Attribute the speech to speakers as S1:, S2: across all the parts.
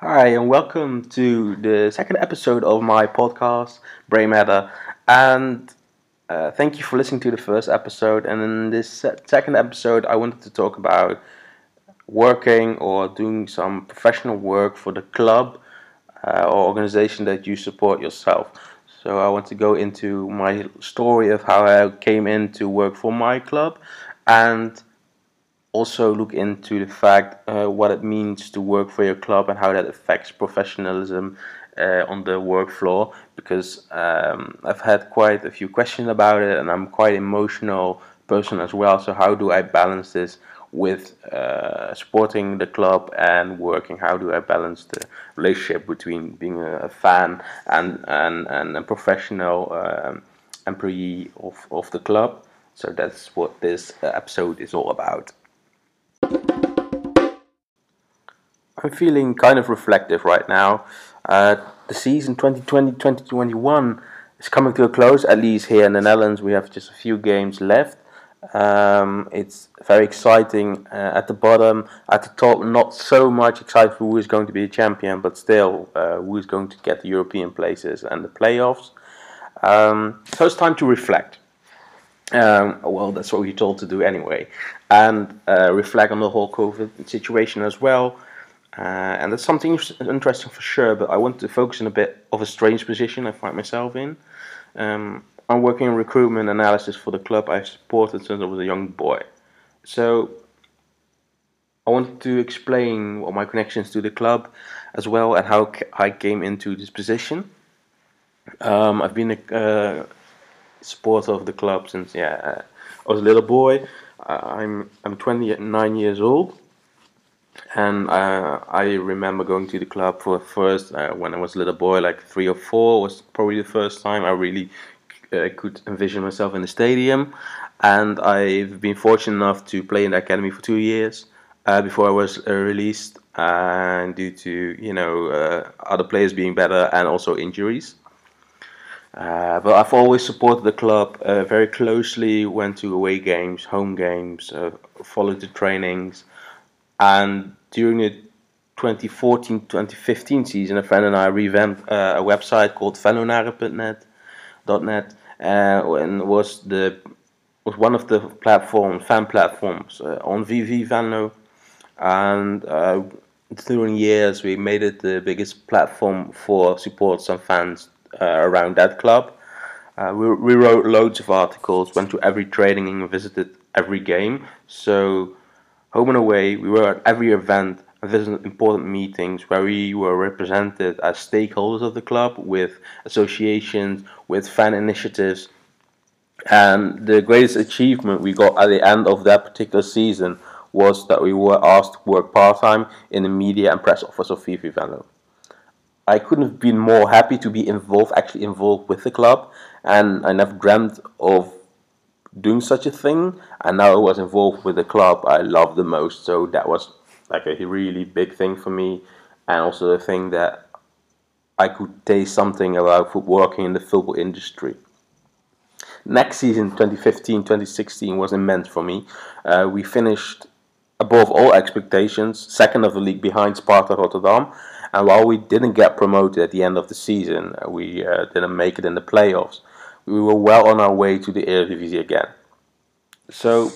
S1: Hi, and welcome to the second episode of my podcast, Brain Matter. And uh, thank you for listening to the first episode. And in this second episode, I wanted to talk about working or doing some professional work for the club uh, or organization that you support yourself. So I want to go into my story of how I came in to work for my club and also look into the fact uh, what it means to work for your club and how that affects professionalism uh, on the work floor because um, I've had quite a few questions about it and I'm quite emotional person as well. So how do I balance this with uh, supporting the club and working? How do I balance the relationship between being a fan and, and, and a professional um, employee of, of the club? So that's what this episode is all about I'm feeling kind of reflective right now. Uh, the season 2020-2021 is coming to a close. At least here in the Netherlands, we have just a few games left. Um, it's very exciting uh, at the bottom. At the top, not so much excited for who is going to be a champion, but still, uh, who is going to get the European places and the playoffs. Um, so it's time to reflect. Um, well, that's what we're told to do anyway, and uh, reflect on the whole COVID situation as well. Uh, and that's something interesting for sure, but I want to focus in a bit of a strange position I find myself in. Um, I'm working in recruitment analysis for the club I've supported since I was a young boy. So I wanted to explain what my connections to the club as well and how I came into this position. Um, I've been a uh, supporter of the club since yeah I was a little boy. I'm I'm 29 years old and uh, I remember going to the club for first uh, when I was a little boy, like three or four, was probably the first time I really uh, could envision myself in the stadium. And I've been fortunate enough to play in the academy for two years uh, before I was uh, released, and due to you know uh, other players being better and also injuries. but I've always supported the club very closely. Went to away games, home games, followed the trainings and during the 2014-2015 season, a friend and I revamped uh, a website called Venlonaren.net, .net, uh, and was the was one of the platforms, fan platforms uh, on VV Venlo, and uh, during years we made it the biggest platform for supporters and fans uh, around that club. Uh, we, we wrote loads of articles, went to every training and visited every game. So home and away, we were at every event and visited important meetings where we were represented as stakeholders of the club with associations, with fan initiatives. And the greatest achievement we got at the end of that particular season was that we were asked to work part time in the media and press office of VV Venlo. I couldn't have been more happy to be involved, actually involved with the club, and I never dreamt of doing such a thing. And now I was involved with the club I love the most, so that was like a really big thing for me, and also a thing that I could taste something about working in the football industry. Next season, 2015-2016, was immense for me. Uh, we finished above all expectations, second of the league behind Sparta Rotterdam. And while we didn't get promoted at the end of the season, we uh, didn't make it in the playoffs we were well on our way to the Eredivisie again. So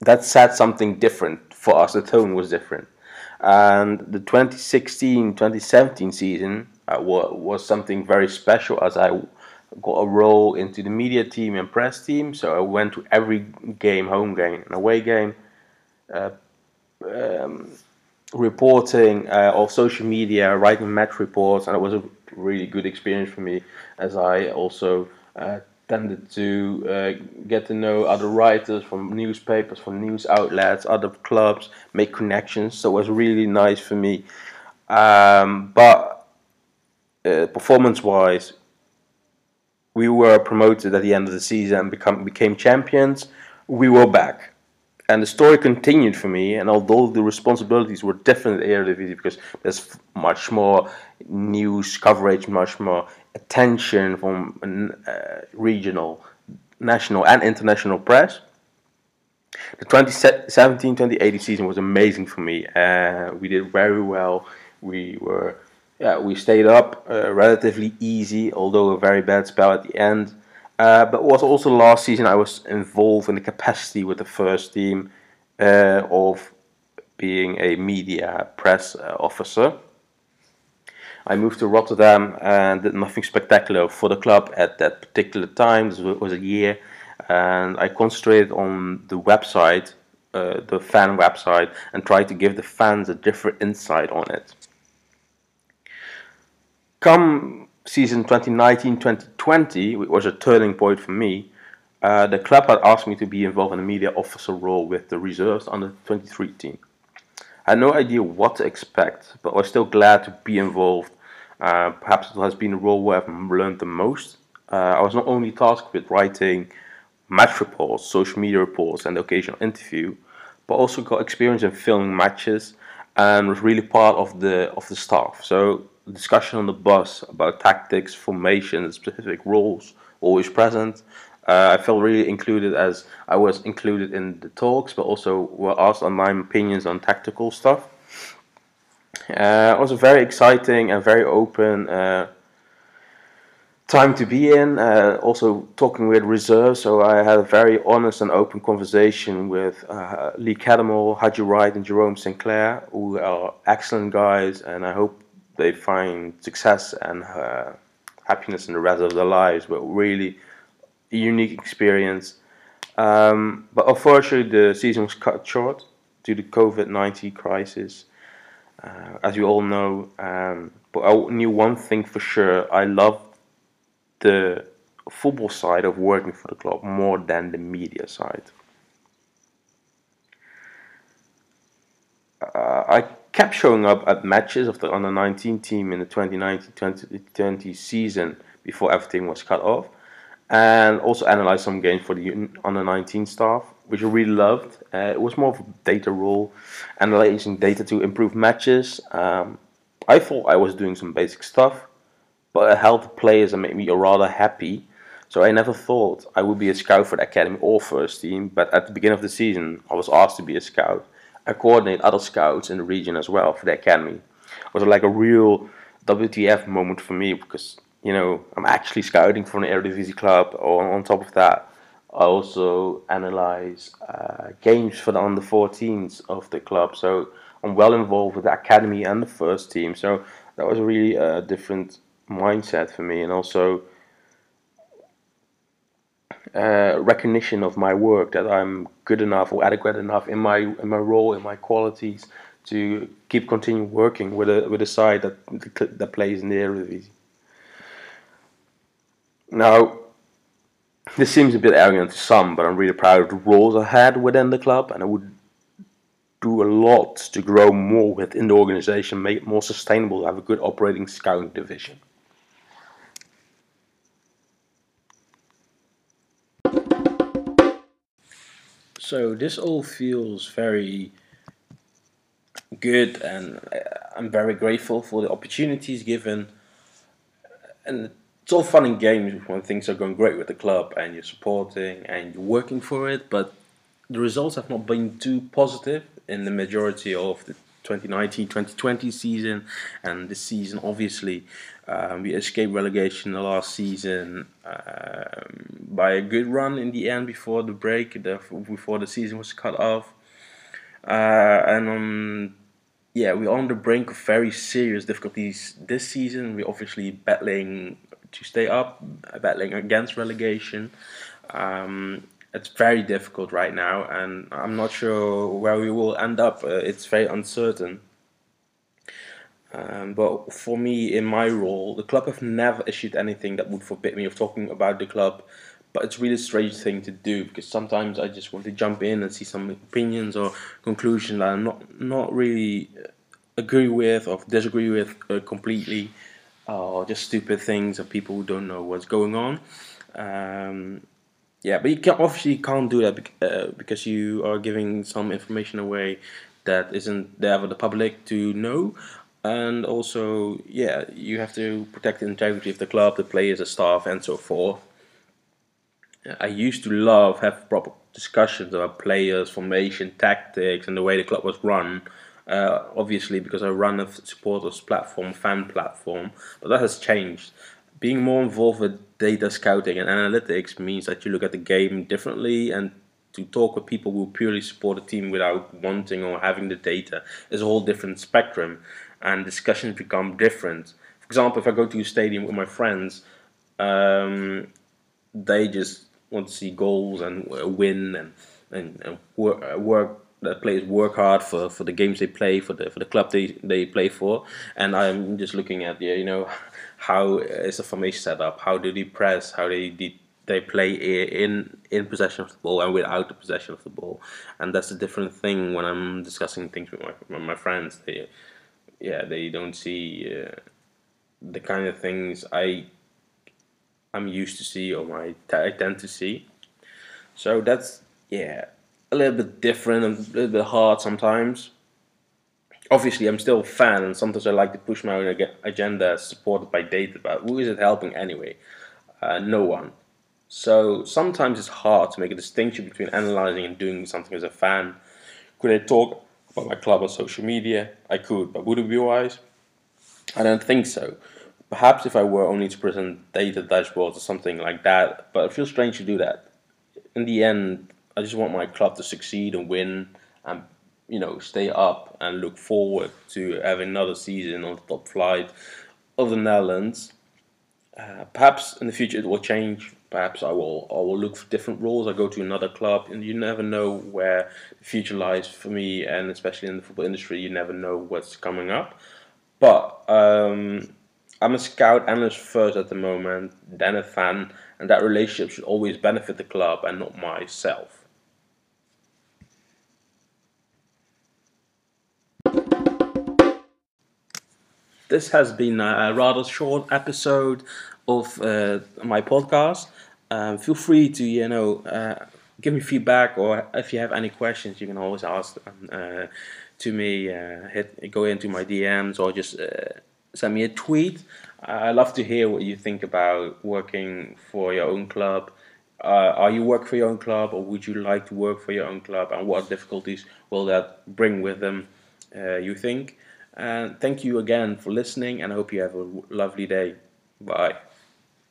S1: that said something different for us. The tone was different. And the 2016-2017 season uh, was something very special as I got a role into the media team and press team. So I went to every game, home game and away game, uh, um, reporting uh, of social media, writing match reports, and it was a really good experience for me as I also uh, tended to uh, get to know other writers from newspapers, from news outlets, other clubs, make connections. So it was really nice for me. Um, but uh, performance-wise, we were promoted at the end of the season and become, became champions. We were back and the story continued for me. And although the responsibilities were different at Eredivisie because there's much more news coverage, much more attention from uh, regional, national, and international press. The 2017-2018 season was amazing for me. Uh, we did very well. We were, yeah, we stayed up uh, relatively easy, although a very bad spell at the end. Uh, but was also last season I was involved in the capacity with the first team uh, of being a media press uh, officer. I moved to Rotterdam and did nothing spectacular for the club at that particular time. This was a year, and I concentrated on the website, uh, the fan website, and tried to give the fans a different insight on it. Come season 2019-2020, which was a turning point for me, uh, the club had asked me to be involved in a media officer role with the reserves under 23 team. I had no idea what to expect, but I was still glad to be involved. Uh, perhaps it has been a role where I've learned the most. Uh, I was not only tasked with writing match reports, social media reports, and the occasional interview, but also got experience in filming matches and was really part of the of the staff. So discussion on the bus about tactics, formation, specific roles always present. Uh, I felt really included as I was included in the talks, but also were asked on my opinions on tactical stuff. Uh, it was a very exciting and very open uh, time to be in. Uh, also talking with reserves, so I had a very honest and open conversation with uh, Lee Cattermole, Haji Wright, and Jerome Sinclair, who are excellent guys, and I hope they find success and uh, happiness in the rest of their lives. But really, a unique experience. Um, but unfortunately, the season was cut short due to COVID nineteen crisis. Uh, as you all know, um, but I knew one thing for sure: I love the football side of working for the club more than the media side. Uh, I kept showing up at matches of the under 19 team in the 2019-2020 season before everything was cut off and also analyzed some games for the under 19 staff which I really loved. Uh, it was more of a data role analyzing data to improve matches. Um, I thought I was doing some basic stuff but it helped players and made me rather happy. So I never thought I would be a scout for the academy or first team but at the beginning of the season I was asked to be a scout coordinate other scouts in the region as well for the academy. It was like a real WTF moment for me because you know I'm actually scouting for an Eredivisie club. Or on top of that, I also analyze uh, games for the under 14s of the club. So I'm well involved with the academy and the first team. So that was really a different mindset for me, and also uh, recognition of my work that I'm good enough or adequate enough in my in my role in my qualities to keep continuing working with a with a side that that plays in the Eredivisie. Now, this seems a bit arrogant to some, but I'm really proud of the roles I had within the club, and I would do a lot to grow more within the organization, make it more sustainable, have a good operating scouting division. So this all feels very good, and uh, I'm very grateful for the opportunities given. And it's all fun and games when things are going great with the club and you're supporting and you're working for it, but the results have not been too positive in the majority of the 2019-2020 season and this season obviously um, we escaped relegation the last season um, by a good run in the end before the break the, before the season was cut off. Uh, and um, yeah we're on the brink of very serious difficulties this season. We're obviously battling to stay up battling against relegation. Um, it's very difficult right now, and I'm not sure where we will end up. Uh, it's very uncertain. Um, but for me, in my role, the club have never issued anything that would forbid me of talking about the club. But it's really a strange thing to do because sometimes I just want to jump in and see some opinions or conclusions that I'm not not really agree with or disagree with uh, completely, or just stupid things of people who don't know what's going on. Um, yeah, but you can obviously can't do that uh, because you are giving some information away that isn't there for the public to know. And also, yeah, you have to protect the integrity of the club, the players, the staff, and so forth. I used to love have proper discussions about players, formation, tactics, and the way the club was run. uh, obviously because I run a supporters platform, fan platform, but that has changed. Being more involved with data scouting and analytics means that you look at the game differently and to talk with people who purely support a team without wanting or having the data is a whole different spectrum and discussions become different. For example, if I go to a stadium with my friends, um, they just want to see goals and win and, and, and work, work the players work hard for, for the games they play for the for the club they, they play for and I'm just looking at the you know how is the formation set up how do they press? How they they play in in possession of the ball and without the possession of the ball. And that's a different thing when I'm discussing things with my, with my friends. They yeah they don't see uh, the kind of things I I'm used to see or I, I tend to see. So that's yeah a little bit different and a little bit hard sometimes. Obviously, I'm still a fan, and sometimes I like to push my own agenda supported by data, but who is it helping anyway? Uh, no one. So sometimes it's hard to make a distinction between analyzing and doing something as a fan. Could I talk about my club on social media? I could, but would it be wise? I don't think so. Perhaps if I were only to present data dashboards or something like that, but it feels strange to do that. In the end, I just want my club to succeed and win and you know stay up and look forward to having another season on the top flight of the Netherlands. Uh, perhaps in the future it will change. Perhaps I will I will look for different roles. I go to another club, and you never know where the future lies for me, and especially in the football industry, you never know what's coming up. But um, I'm a scout analyst first at the moment, then a fan, and that relationship should always benefit the club and not myself. This has been a rather short episode of uh, my podcast. Um, feel free to you know uh, give me feedback, or if you have any questions, you can always ask uh, to me. Uh, hit go into my DMs or just uh, send me a tweet. I love to hear what you think about working for your own club. Uh, are you work for your own club, or would you like to work for your own club, and what difficulties will that bring with them? you think? And thank you again for listening, and I hope you have a lovely day. Bye.